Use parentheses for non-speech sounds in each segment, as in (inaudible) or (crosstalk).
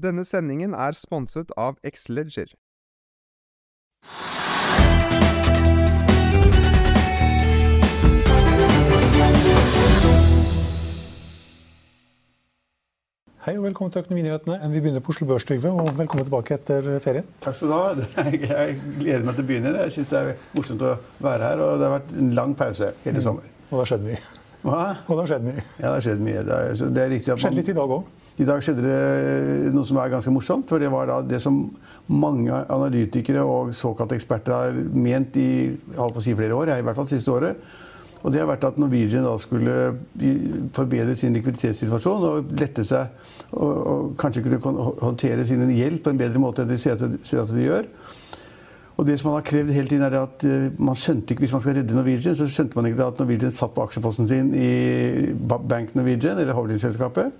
Denne sendingen er sponset av Xleger. Hei og velkommen til Økonominyhetene. Vi begynner på Oslo Børs, Trygve, og velkommen tilbake etter ferien. Takk skal du ha. Jeg gleder meg til å begynne. Jeg syns det er morsomt å være her. Og det har vært en lang pause hele sommer. Og det har skjedd mye. Hva? Og det har skjedd mye. Ja, det har skjedd mye. Det er, det er riktig at Skjedde litt i dag òg. I dag skjedde det noe som er ganske morsomt. For det var det som mange analytikere og såkalte eksperter har ment i si flere år, i hvert fall siste året. Og det har vært at Norwegian da skulle forbedre sin likviditetssituasjon og lette seg og, og kanskje kunne håndtere sin gjeld på en bedre måte enn de ser at, de gjør. Og det som man har krevd hele tiden er at uh, man skjønte ikke, Hvis man skal redde Norwegian, så skjønte man ikke at Norwegian satt på aksjeposten sin i Bank Norwegian, eller holdingselskapet.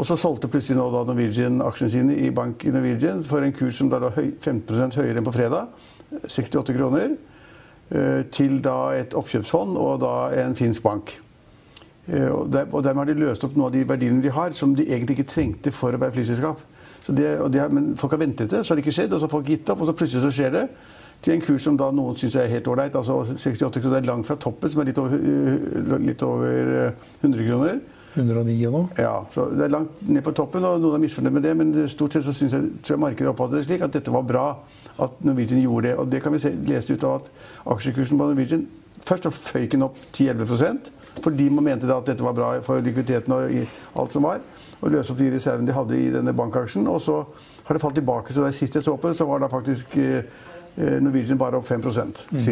Og så solgte plutselig nå da Norwegian aksjene sine i Bank Norwegian for en kurs som da lå 15% høyere enn på fredag. 68 kroner. Uh, til da et oppkjøpsfond og da en finsk bank. Uh, og, dermed har de løst opp noen av de verdiene de har, som de egentlig ikke trengte for å være flyselskap. Men folk har ventet det, så har det ikke skjedd. Og så har folk gitt opp, og så plutselig så skjer det. Til en kurs som da noen syns er helt ålreit. Altså 68 kroner er langt fra toppen, som er litt over, litt over 100 kroner. 109 og noe? Ja, så det er langt ned på toppen, og noen er misfornøyd med det. Men stort sett så synes jeg, tror jeg markedet oppfattet det slik at dette var bra at Norwegian gjorde det. Og det kan vi se, lese ut av at aksjekursen på Norwegian først så føyk den opp 10-11% fordi man mente da at dette var bra for likviditeten og alt som var. Og løse opp de reservene de hadde i denne bankaksjen. Og så har det falt tilbake. Så da sist jeg så på det, så var da faktisk eh, Norwegian bare opp 5 ca. Mm.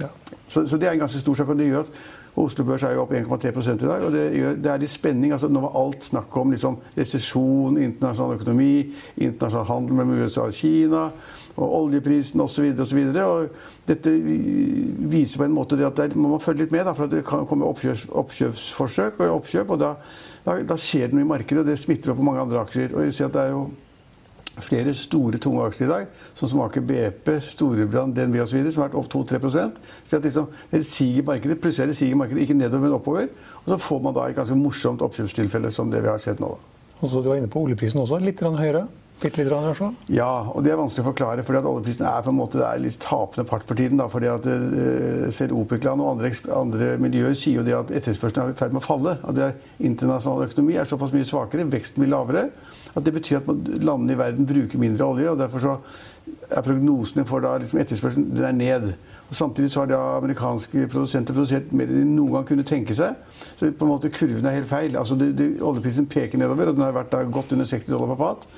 Ja. Så, så, det er en ganske stor sak. og det gjør at Oslo Børs er jo opp 1,3 i dag. og det, gjør, det, er litt spenning. altså Nå var alt snakk om liksom, resesjon, internasjonal økonomi, internasjonal handel mellom USA og Kina, og oljeprisen osv. osv. Dette viser på en måte at der må man følge litt med, da, for det kan komme oppkjøps, oppkjøpsforsøk og oppkjøp. og da, da, da, skjer det noe i markedet, og det smitter opp på mange andre aksjer. og jeg ser at det er jo flere store, tunge aksjer i dag, sånn som Aker BP, Storebrand, DNB osv., som har vært opp 2-3% Så liksom, Det siger markedet. Plutselig det siger markedet ikke nedover, men oppover. Og så får man da et ganske morsomt oppkjøpstilfelle som det vi har sett nå. Og så Du var inne på oljeprisen også, litt høyere? Litt, litt rann, ja, og det er vanskelig å forklare. fordi at Oljeprisen er på en måte litt tapende part for tiden. Da, fordi at uh, Selv OPEC-land og andre, andre, miljøer sier jo det at etterspørselen er i ferd med å falle. At det internasjonal økonomi er såpass mye svakere, veksten blir lavere. At det betyr at landene i verden bruker mindre olje. og Derfor så er prognosene for da liksom etterspørselen den er ned. Og Samtidig så har da amerikanske produsenter produsert mer enn de noen gang kunne tenke seg. Så på en måte kurven er helt feil. Altså det, det, Oljeprisen peker nedover, og den har vært da godt under 60 dollar per fat.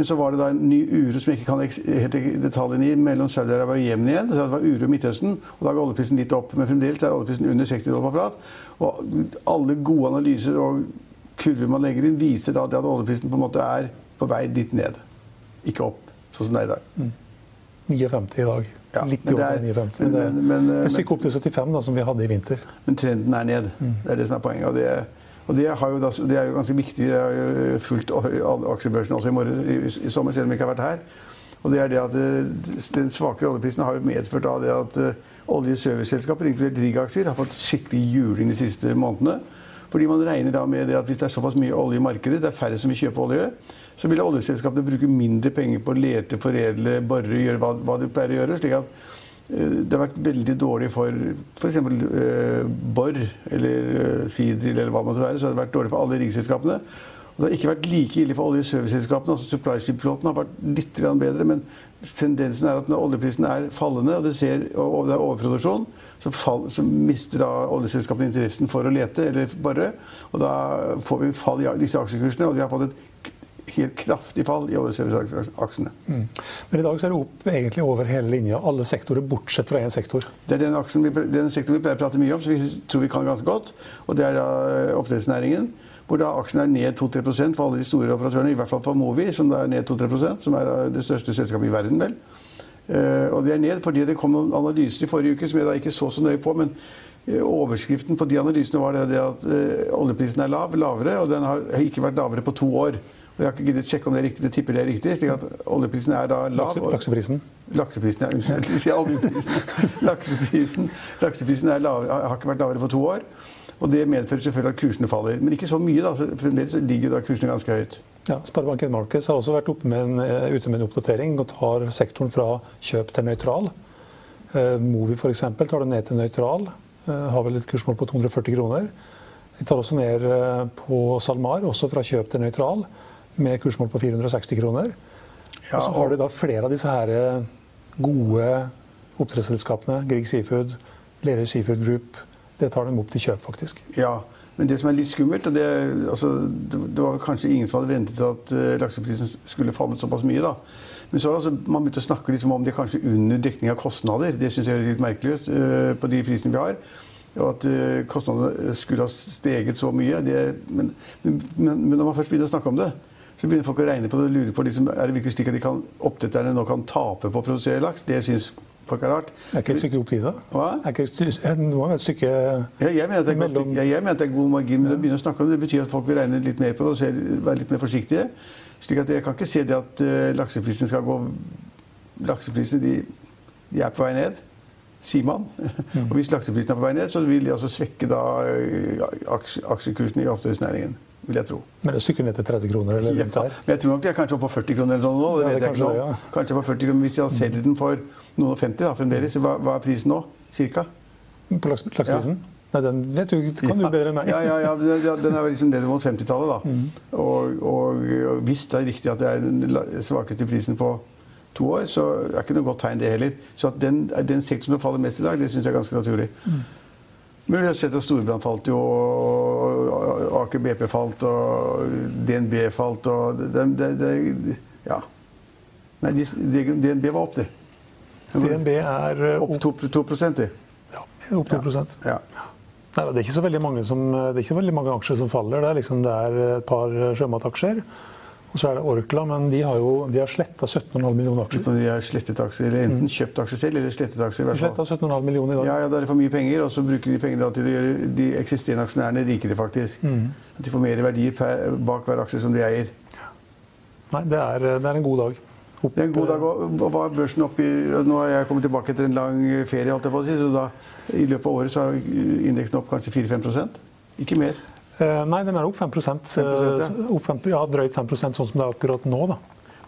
Men så var det da en ny uro som jeg ikke kan helt detaljene i, mellom Saudi-Arabia og Jemen igjen. Så det var uro i Midtøsten. og Da går oljeprisen litt opp. Men fremdeles er oljeprisen under 60 dollar på flat. Og alle gode analyser og kurver man legger inn, viser da at oljeprisen på en måte er på vei litt ned. Ikke opp, sånn som det er i dag. Mm. 59 i dag. Ja, litt i over 59. Men, men, men, et stykke opp til 75, da, som vi hadde i vinter. Men trenden er ned. Mm. Det er det som er poenget. og det er og det, da, det, er jo ganske viktig. Jeg har jo fulgt aksjebørsen også i, morgen, i, i, sommer, selv om jeg ikke har vært her. Og det er det at eh, Den svakere oljeprisen har jo medført av det at uh, oljeserviceselskaper, inkludert riggaksjer, har fått skikkelig juling de siste månedene. Fordi man regner da med det at hvis det er såpass mye olje i markedet, det er færre som vil kjøpe olje, så vil oljeselskapene bruke mindre penger på å lete, foredle, bore, gjøre hva, hva de pleier å gjøre. slik at Eh, det har vært veldig dårlig for f.eks. Eh, Borr eller Sidril eller hva det måtte være. Så har det vært dårlig for alle riggselskapene. Og det har ikke vært like ille for oljeserviceselskapene. altså Supply-skip-flåten har vært litt bedre, men tendensen er at når oljeprisen er fallende, og ser, og det er overproduksjon, så, fall, så mister da oljeselskapene interessen for å lete eller bare. Og da får vi fall i disse aksjekursene, og vi har fått et helt kraftig fall i oljeserviceaksjene. Mm. Men i dag så er det opp egentlig over hele linja, alle sektorer bortsett fra én sektor. Det er den, vi, den sektoren vi pleier å prate mye om, som vi tror vi kan ganske godt. Og det er da oppdrettsnæringen. Hvor da aksjene er ned 2-3% for alle de store operatørene. I hvert fall for Movi, som er ned 2-3% som er det største selskapet i verden, vel. Uh, og det er ned fordi det kom noen analyser i forrige uke som jeg da ikke så så nøye på. men uh, Overskriften på de analysene var det, at oljeprisen er lav, lavere, og den har ikke vært lavere på to år. Og Jeg har ikke giddet sjekke om det er riktig, det tipper det er riktig. slik at Oljeprisen er da lav. Lakseprisen? Lakseprisen, ja, Unnskyld. Jeg oljeprisen. (laughs) Lakseprisen, lakseprisen er lav, har ikke vært lavere på to år. Og det medfører selvfølgelig at kursene faller. Men ikke så mye. da, Fremdeles ligger da kursene ganske høyt. Ja, Sparebank1 Markets har også vært med en, eh, ute med en oppdatering og tar sektoren fra kjøp til nøytral. Uh, Movi f.eks. tar det ned til nøytral. Uh, har vel et kursmål på 240 kroner. De tar også ned på SalMar, også fra kjøp til nøytral, med kursmål på 460 kroner. Ja, og så har du da flere av disse her gode oppdrettsselskapene. Grieg Seafood, Lerøy Seafood Group, det tar dem opp til kjøp, faktisk. Ja, men det som er litt skummelt og det, altså, det var kanskje ingen som hadde ventet at uh, lakseprisen skulle falle såpass mye. da. Men så har altså, man begynt å snakke liksom om det kanskje under dekning av kostnader. Det syns jeg er litt merkelig ut uh, på de prisene vi har. Og at uh, kostnadene skulle ha steget så mye. Det, men, men, men, når man først begynner å snakke om det, så begynner folk å regne på det og lure på liksom, er det virkelig slik at de kan, oppdretterne nå kan tape på å produsere laks. Det syns folk er rart. Er ikke et stykke opp dit, da? Hva? Er ikke et, må være et stykke ja, jeg, mener mellom... jeg, jeg mener at det er god margin, men begynne å snakke om det, det betyr at folk vil regne litt mer på det og være litt mer forsiktige. slik at Jeg kan ikke se det at uh, lakseprisene skal gå Lakseprisene de, de, er på vei ned, sier man. Mm. og hvis lakseprisen er på vei ned, så vil de altså svekke da uh, aksjekursen i oppdrettsnæringen vil jeg tro. Men det stykker ned til 30 kroner? eller ja, men Jeg tror nok de er kanskje oppe på 40 kroner eller noe. nå. Det ja, vet jeg ikke nå. Ja. Kanskje på 40 kroner Hvis de selger den for noen og 50 da, fremdeles, hva, hva er prisen nå? Cirka? På laks, lakseprisen? Ja. Nei, den vet du, kan du bedre enn meg. Ja, ja, ja, Den er liksom nede mot 50-tallet. da. Mm. Og, og, og, hvis det er riktig at det er den svakeste prisen på to år, så er det ikke noe godt tegn, det heller. Så at den, den sektoren som faller mest i dag, det syns jeg er ganske naturlig. Mm. Men vi har sett at Storebrand falt jo, og Aker BP falt, og DNB falt, og det, det, det Ja. Nei, DNB var opp, det. DNB er opp, opp 2, 2 det. Ja, opp 2 ja. ja. Nei, det er ikke så veldig mange, som, det er ikke så veldig mange aksjer som faller. Det er, liksom, det er et par sjømataksjer. Og så er det Orkla, men de har jo de har sletta 17,5 millioner aksjer. De har slettet aksjer, eller Enten mm. kjøpt aksjer selv eller slettet aksjer. i hvert fall. De 17,5 millioner i dag. Ja, ja, Da er det for mye penger, og så bruker de pengene til å gjøre de eksisterende aksjonærene rikere. faktisk. Mm. At de får mer verdier bak hver aksje som de eier. Nei, det er, det er en god dag. Opp, det er en god dag, og var børsen oppe Nå har jeg kommet tilbake etter en lang ferie, holdt jeg på å si, så da, i løpet av året så har indeksen opp kanskje 4-5% Ikke mer. Eh, nei, den er opp 5, 5 ja. Opp 5 ja, drøyt 5 sånn som det er akkurat nå. da.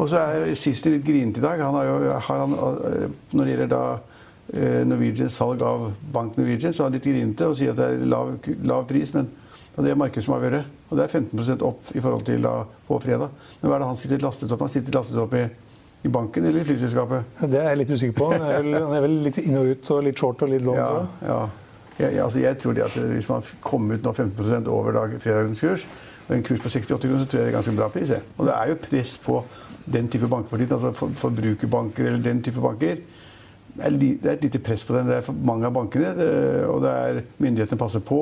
Og så er Siste litt grinete i dag. Han har jo, har han, eh, når det gjelder da eh, Norwegians salg av Bank Norwegian, så er han litt grinete og sier at det er lav, lav pris. men det er markedet som avgjør det. Og det er 15% opp i forhold til da, på fredag. Men hva er det han sitter lastet opp? Han sitter lastet opp i, i banken eller i flyselskapet? Det er jeg litt usikker på. Han er vel, han er vel litt inn og ut og litt short og litt long. Ja, ja. Jeg, altså jeg tror at Hvis man kommer ut nå 15 over dag, fredagens kurs, og en kurs på 68 kroner, så tror jeg det er ganske bra pris. Jeg. Og det er jo press på den type banker for tiden. altså for, Forbrukerbanker eller den type banker. Det er et lite press på dem. Det er for mange av bankene, det, og det er myndighetene passer på.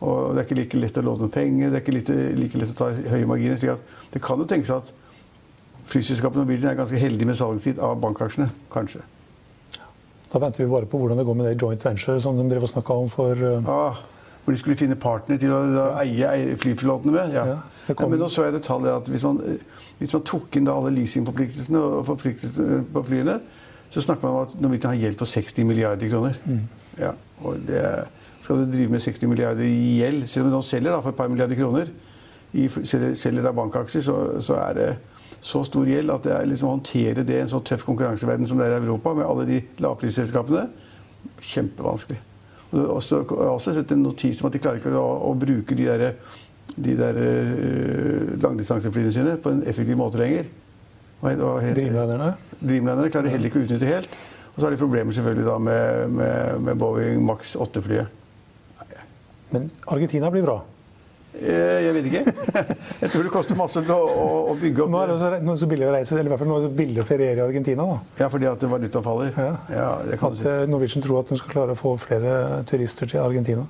og Det er ikke like lett å låne penger, det er ikke like, like lett å ta høye marginer. slik at Det kan jo tenkes at flyselskapene og bilen er ganske heldige med salget sitt av bankaksjene. Kanskje. Da venter vi bare på hvordan det går med det joint venture som de drev og snakka om for uh... ah, Hvor de skulle finne partner til å da, eie, eie med. Ja. Ja, ja, men nå så jeg det tallet at hvis man, hvis man tok inn da alle leasingforpliktelsene og forpliktelsene på flyene, så snakker man om at Norwegian har gjeld på 60 milliarder kroner. Mm. Ja, og det, skal du drive med 60 milliarder i gjeld, selv om du nå selger da, for et par milliarder kroner, i, selger, selger bankaksjer, så, så er det så stor gjeld at det er liksom å håndtere det i en så tøff konkurranseverden som det er i Europa, med alle de lavprisselskapene, kjempevanskelig. Og jeg har også sett en notis om at de klarer ikke å, å bruke de der de der uh, langdistanseflyene sine på en effektiv måte lenger. Dreamlinerne? Dreamlinerne klarer de heller ikke å utnytte helt. Og så har de problemer selvfølgelig da med, med, med Boeing Max 8-flyet. Men Argentina blir bra? Eh, jeg vet ikke. (laughs) Jeg tror det koster masse å, å bygge opp Nå er det så, nå er det så billig å reise, eller i hvert fall nå er det billig å feriere i Argentina. da. Ja, fordi at valutaen faller. Ja. Ja, det kan At si. eh, Norwegian tror at de skal klare å få flere turister til Argentina.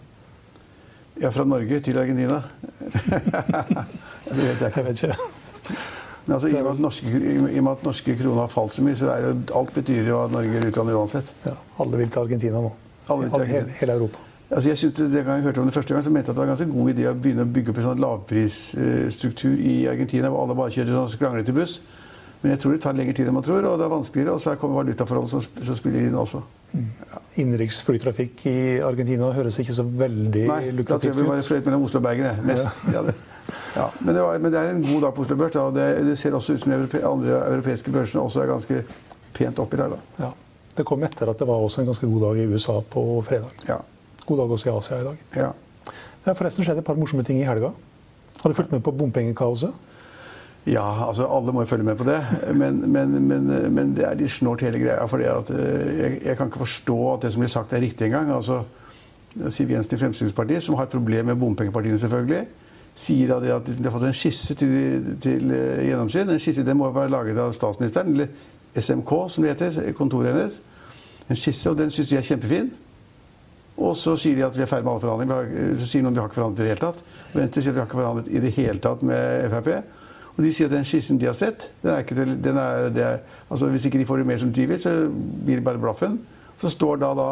Ja, fra Norge til Argentina. det vet jeg ikke. Jeg vet ikke. Men altså, i, og med at norske, I og med at norske kroner har falt så mye, så er det, alt betyr jo at Norge er utlandet uansett. Ja, alle vil til Argentina nå. Alle vil til Hele, Argentina. hele Europa. Altså, jeg synes det, det jeg hørte om det første gang, så mente jeg at det var en ganske god idé å begynne å bygge opp en sånn lavprisstruktur i Argentina, hvor alle bare kjører sånn skranglete buss. Men jeg tror det tar lengre tid enn man tror, og det er vanskeligere. Og så kommer valutaforhold som, som spiller inn også. Innenriksflytrafikk i Argentina høres ikke så veldig Nei, da tror jeg vi bare fløyt mellom Oslo og Bergen. jeg. Mest. Ja. det. Ja, men, det var, men det er en god dag på Oslo Børs. Da. og Det, det ser også ut som de europe, andre europeiske børsene også er ganske pent opp i dag. Da. Ja. Det kom etter at det var også en ganske god dag i USA på fredag. God dag også i Asia i dag. Ja. Det har forresten skjedd et par morsomme ting i helga. Har du fulgt med på bompengekaoset? Ja, altså alle må jo følge med på det. Men, men, men, men det er litt snålt hele greia. For jeg, jeg kan ikke forstå at det som blir sagt er riktig engang. Altså, Siv Jensen i Fremskrittspartiet, som har et problem med bompengepartiene selvfølgelig, sier at de, at de har fått en skisse til, til eh, gjennomsyn. En skisse den må være laget av statsministeren, eller SMK som det heter, kontoret hennes. En skisse, og den syns de er kjempefin. Og så sier de at vi er ferdig med alle forhandlinger. Så sier noen vi har ikke forhandlet i det hele tatt. Venstre sier at vi har ikke forhandlet i det hele tatt med Frp. Og de sier at den skissen de har sett, den er ikke til, den er, er, altså Hvis ikke de får det mer som de vil, så blir det bare blaffen. Så står da da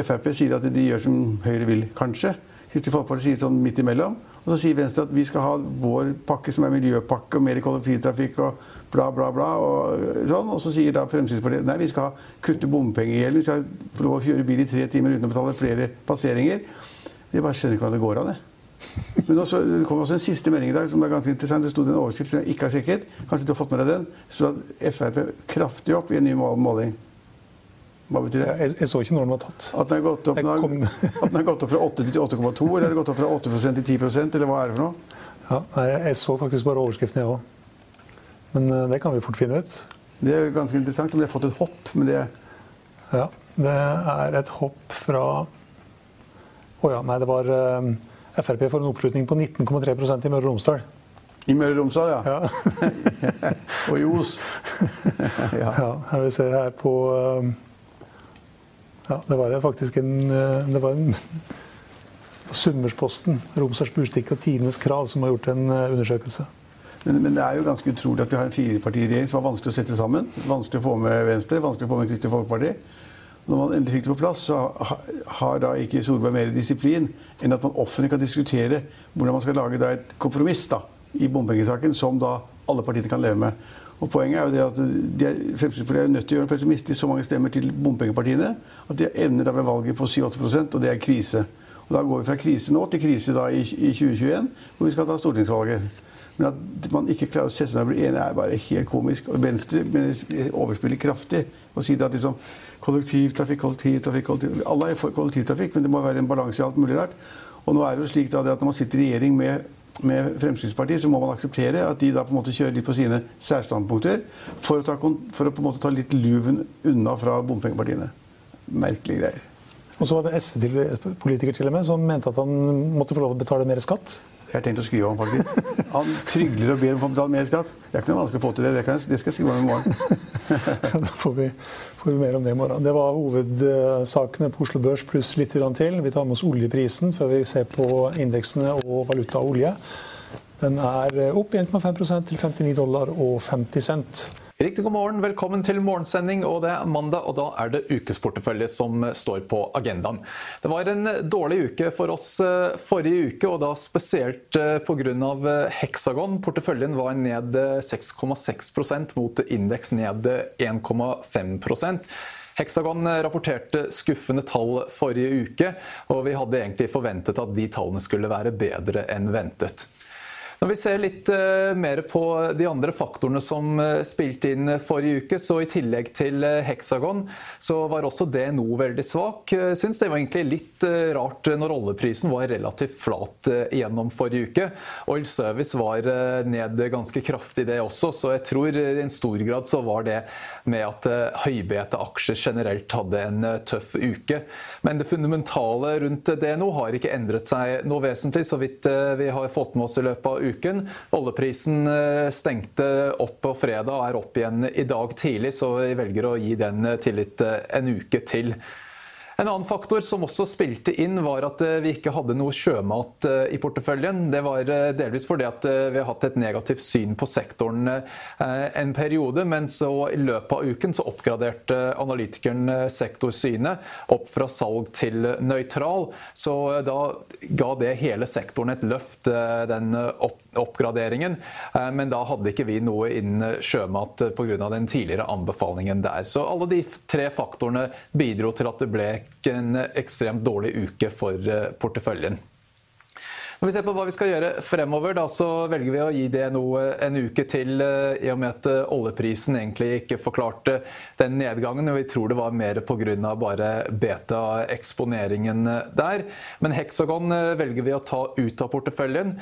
Frp sier at de gjør som Høyre vil, kanskje. Kristelig Folkeparti sier sånn midt imellom. Og så sier Venstre at vi skal ha vår pakke som er miljøpakke og mer kollektivtrafikk og bla, bla, bla. Og sånn. Og så sier da Fremskrittspartiet nei, vi skal kutte bompengegjelden. Vi skal få lov å kjøre bil i tre timer uten å betale flere passeringer. Jeg bare skjønner ikke hvordan det går an. jeg. Men også, det kom også en siste melding i dag som er ganske interessant. Det sto en overskrift som jeg ikke har sjekket. Kanskje du har fått med deg den? Det sto at Frp kraftig opp i en ny måling. Hva betyr det? Jeg, jeg så ikke når den var tatt. At den har gått opp, kom- gått opp fra 8 til 8,2, eller har gått opp fra 8 til 10 eller hva er det for noe? Ja, nei, jeg så faktisk bare overskriften, jeg òg. Men uh, det kan vi fort finne ut. Det er jo ganske interessant om de har fått et hopp, men det Ja, det er et hopp fra Å ja, nei, det var uh, Frp får en oppslutning på 19,3% i Møre og Romsdal. I Møre og Romsdal, ja. Ja. (laughs) Og i Os. (laughs) ja. ja, vi ser her på eh, Ja, det var faktisk en eh, Det var en (laughs) Summersposten, Romsdals Burstikk og Tidenes Krav som har gjort en eh, undersøkelse. Men, men det er jo ganske utrolig at vi har en firepartiregjering som var vanskelig å sette sammen. Vanskelig å få med Venstre, vanskelig å få med Kristelig Folkeparti. Når man endelig fikk det på plass, så har da ikke Solberg mer disiplin enn at man offentlig kan diskutere hvordan man skal lage et kompromiss da, i bompengesaken som da alle partiene kan leve med. Og Poenget er jo det at de er, Fremskrittspartiet er nødt til å gjøre for ellers mister så mange stemmer til bompengepartiene at de evner da ved valget på 7-8 og det er krise. Og Da går vi fra krise nå til krise da i, i 2021, hvor vi skal ta stortingsvalget. Men at man ikke klarer å sette seg ned og bli enig, er bare helt komisk. Og Venstre mener, overspiller kraftig og sier at liksom, kollektivtrafikk, kollektivtrafikk, kollektivtrafikk Alle er for kollektivtrafikk, men det må være en balanse i alt mulig rart. Og nå er det jo slik da, det at når man sitter i regjering med, med Fremskrittspartiet, så må man akseptere at de da på en måte kjører litt på sine særstandpunkter for å, ta, for å på en måte ta litt luven unna fra bompengepartiene. Merkelige greier. Og så var det SV-politiker til og med som mente at han måtte få lov å betale mer skatt. Jeg har tenkt å skrive om faktisk. Han trygler og ber om å få betalt mer skatt. Det er ikke noe vanskelig å få til det. Det, jeg, det skal jeg skrive om i morgen. (laughs) Da får vi, får vi mer om det i morgen. Det var hovedsakene på Oslo Børs pluss litt til. Vi tar med oss oljeprisen før vi ser på indeksene og valuta og olje. Den er opp 1,5 til 59 dollar og 50 cent. Riktig god morgen, velkommen til morgensending. og Det er mandag, og da er det ukesportefølje som står på agendaen. Det var en dårlig uke for oss eh, forrige uke, og da spesielt eh, pga. Hexagon. Porteføljen var ned eh, 6,6% mot indeks ned 1,5% Hexagon rapporterte skuffende tall forrige uke, og vi hadde egentlig forventet at de tallene skulle være bedre enn ventet. Når vi ser litt uh, mer på de andre faktorene som uh, spilte inn forrige uke, så i tillegg til uh, Hexagon, så var også DNO veldig svak. Jeg syns det var egentlig litt rart når oljeprisen var relativt flat gjennom forrige uke. Oil Service var ned ganske kraftig det også, så jeg tror i en stor grad så var det med at høybete aksjer generelt hadde en tøff uke. Men det fundamentale rundt DNO har ikke endret seg noe vesentlig, så vidt vi har fått med oss i løpet av uka uken. Oljeprisen eh, stengte opp på fredag og er opp igjen i dag tidlig, så vi velger å gi den tillit eh, en uke til. En annen faktor som også spilte inn, var at eh, vi ikke hadde noe sjømat eh, i porteføljen. Det var eh, delvis fordi at vi har hatt et negativt syn på sektoren en periode, men så i løpet av uken så oppgraderte analytikeren sektorsynet opp fra salg til nøytral. Så da ga det hele sektoren et løft, den oppgraderingen. Men da hadde ikke vi noe innen sjømat pga. den tidligere anbefalingen der. Så alle de tre faktorene bidro til at det ble en ekstremt dårlig uke for eh, porteføljen. Når vi ser på hva vi skal gjøre fremover, da, så velger vi å gi det noe en uke til, eh, i og med at eh, oljeprisen egentlig ikke forklarte den nedgangen. og Vi tror det var mer pga. bare beta-eksponeringen der. Men Hexagon velger vi å ta ut av porteføljen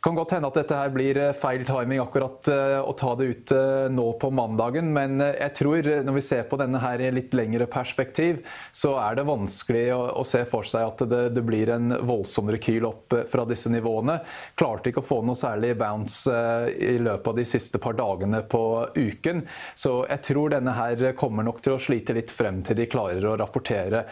kan godt hende at dette her blir eh, feil timing akkurat eh, å ta det ut eh, nå på mandagen, men jeg tror når vi ser på denne her i litt lengre perspektiv, så er det vanskelig å, se for seg at det, det, blir en voldsom rekyl opp fra disse nivåene. Klarte ikke å få noe særlig bounce i løpet av de siste par dagene på uken, så jeg tror denne her kommer nok til å slite litt frem til de klarer å rapportere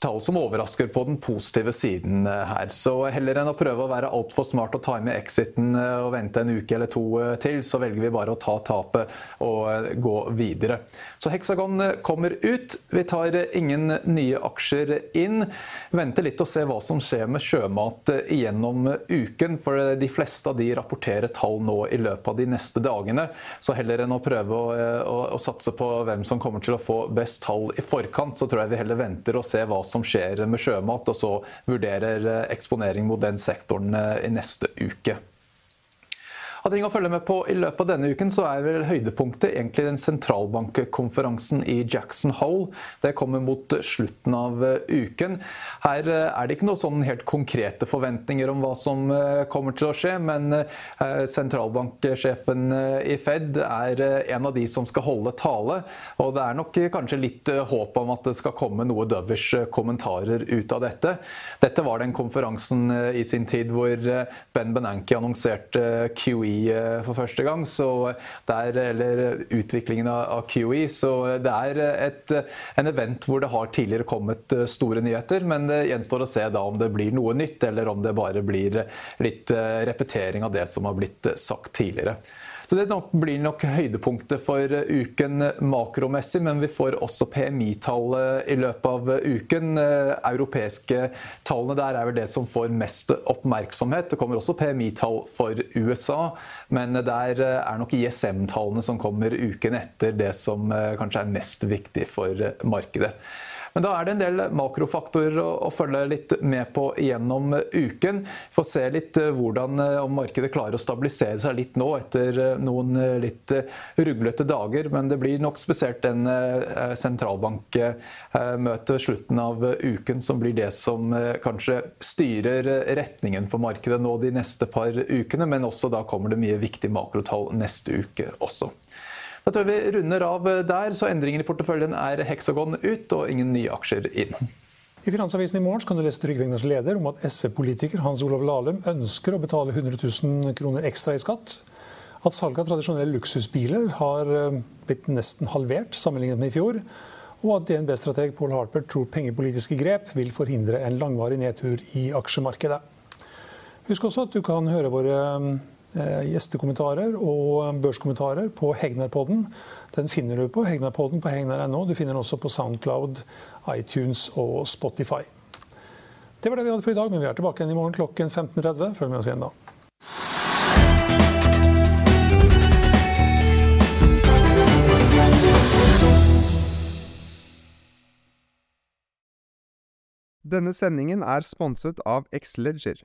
tall som overrasker på den positive siden eh, her. Så heller enn å prøve å være altfor smart og time exiten eh, og vente en uke eller to eh, til, så velger vi bare å ta tapet og gå videre. Så Hexagon kommer ut. Vi tar ingen nye aksjer inn. Venter litt og ser hva som skjer med sjømat gjennom uken, for de fleste av de rapporterer tall nå i løpet av de neste dagene. Så heller enn å prøve å, å, å satse på hvem som kommer til å få best tall i forkant, så tror jeg vi heller venter og ser hva skjer med sjømat, og så vurderer eh, eksponering mot den sektoren eh, i neste uke. Av ting å følge med på i løpet av denne uken, så er vel høydepunktet egentlig den sentralbankkonferansen i Jackson Hole. Det kommer mot slutten av eh, uken. Her eh, er det ikke noe sånn helt konkrete forventninger om hva som eh, kommer til å skje, men sentralbanksjefen i Fed er en av de som skal holde tale. Og det er nok kanskje litt håp om at det skal komme noe døvers kommentarer ut av dette. Dette var den konferansen i sin tid hvor Ben Benanki annonserte QE QE for første gang, der, eller utviklingen av QE. Så det er et, en event hvor det har tidligere kommet store nyheter, men det gjenstår å se da om det blir noe nytt, eller om det bare blir litt repetering av det som har blitt sagt tidligere. Så det blir nok høydepunktet for uken makromessig, men vi får også PMI-tallet i løpet av uken. Europeiske tallene der er vel det som får mest oppmerksomhet. Det kommer også PMI-tall for USA, men der er nok ISM-tallene som kommer uken etter det som kanskje er mest viktig for markedet. Men da er det en del makrofaktorer å, å følge litt med på gjennom uken. Få se litt eh, hvordan eh, om markedet klarer å stabilisere seg litt nå etter eh, noen litt ruglete dager. Men det blir nok spesielt en sentralbankmøte slutten av uken som blir det som kanskje styrer retningen for markedet nå de neste par ukene. Men også da kommer det mye viktige makrotall neste uke også. Da tror jeg vi runder av der, så endringer i porteføljen er Hexagon ut og ingen nye aksjer inn. I Finansavisen i morgen kan du lese Trygve Egners leder om at SV-politiker Hans Olav Lahlum ønsker å betale 100 000 kroner ekstra i skatt. At salget av tradisjonelle luksusbiler har eh, blitt nesten halvert sammenlignet med i fjor. Og at DNB-strateg Paul Harper tror pengepolitiske grep vil forhindre en langvarig nedtur i aksjemarkedet. Husk også at du kan høre våre eh, Eh, gjestekommentarer og børskommentarer på Hegnarpodden. Den finner du på Hegnarpodden på hegnar.no. Du finner den også på Soundcloud, iTunes og Spotify. Det var det vi hadde for i dag, men vi er tilbake igjen i morgen klokken 15.30. Følg med oss igjen da. Denne sendingen er sponset av Xleger.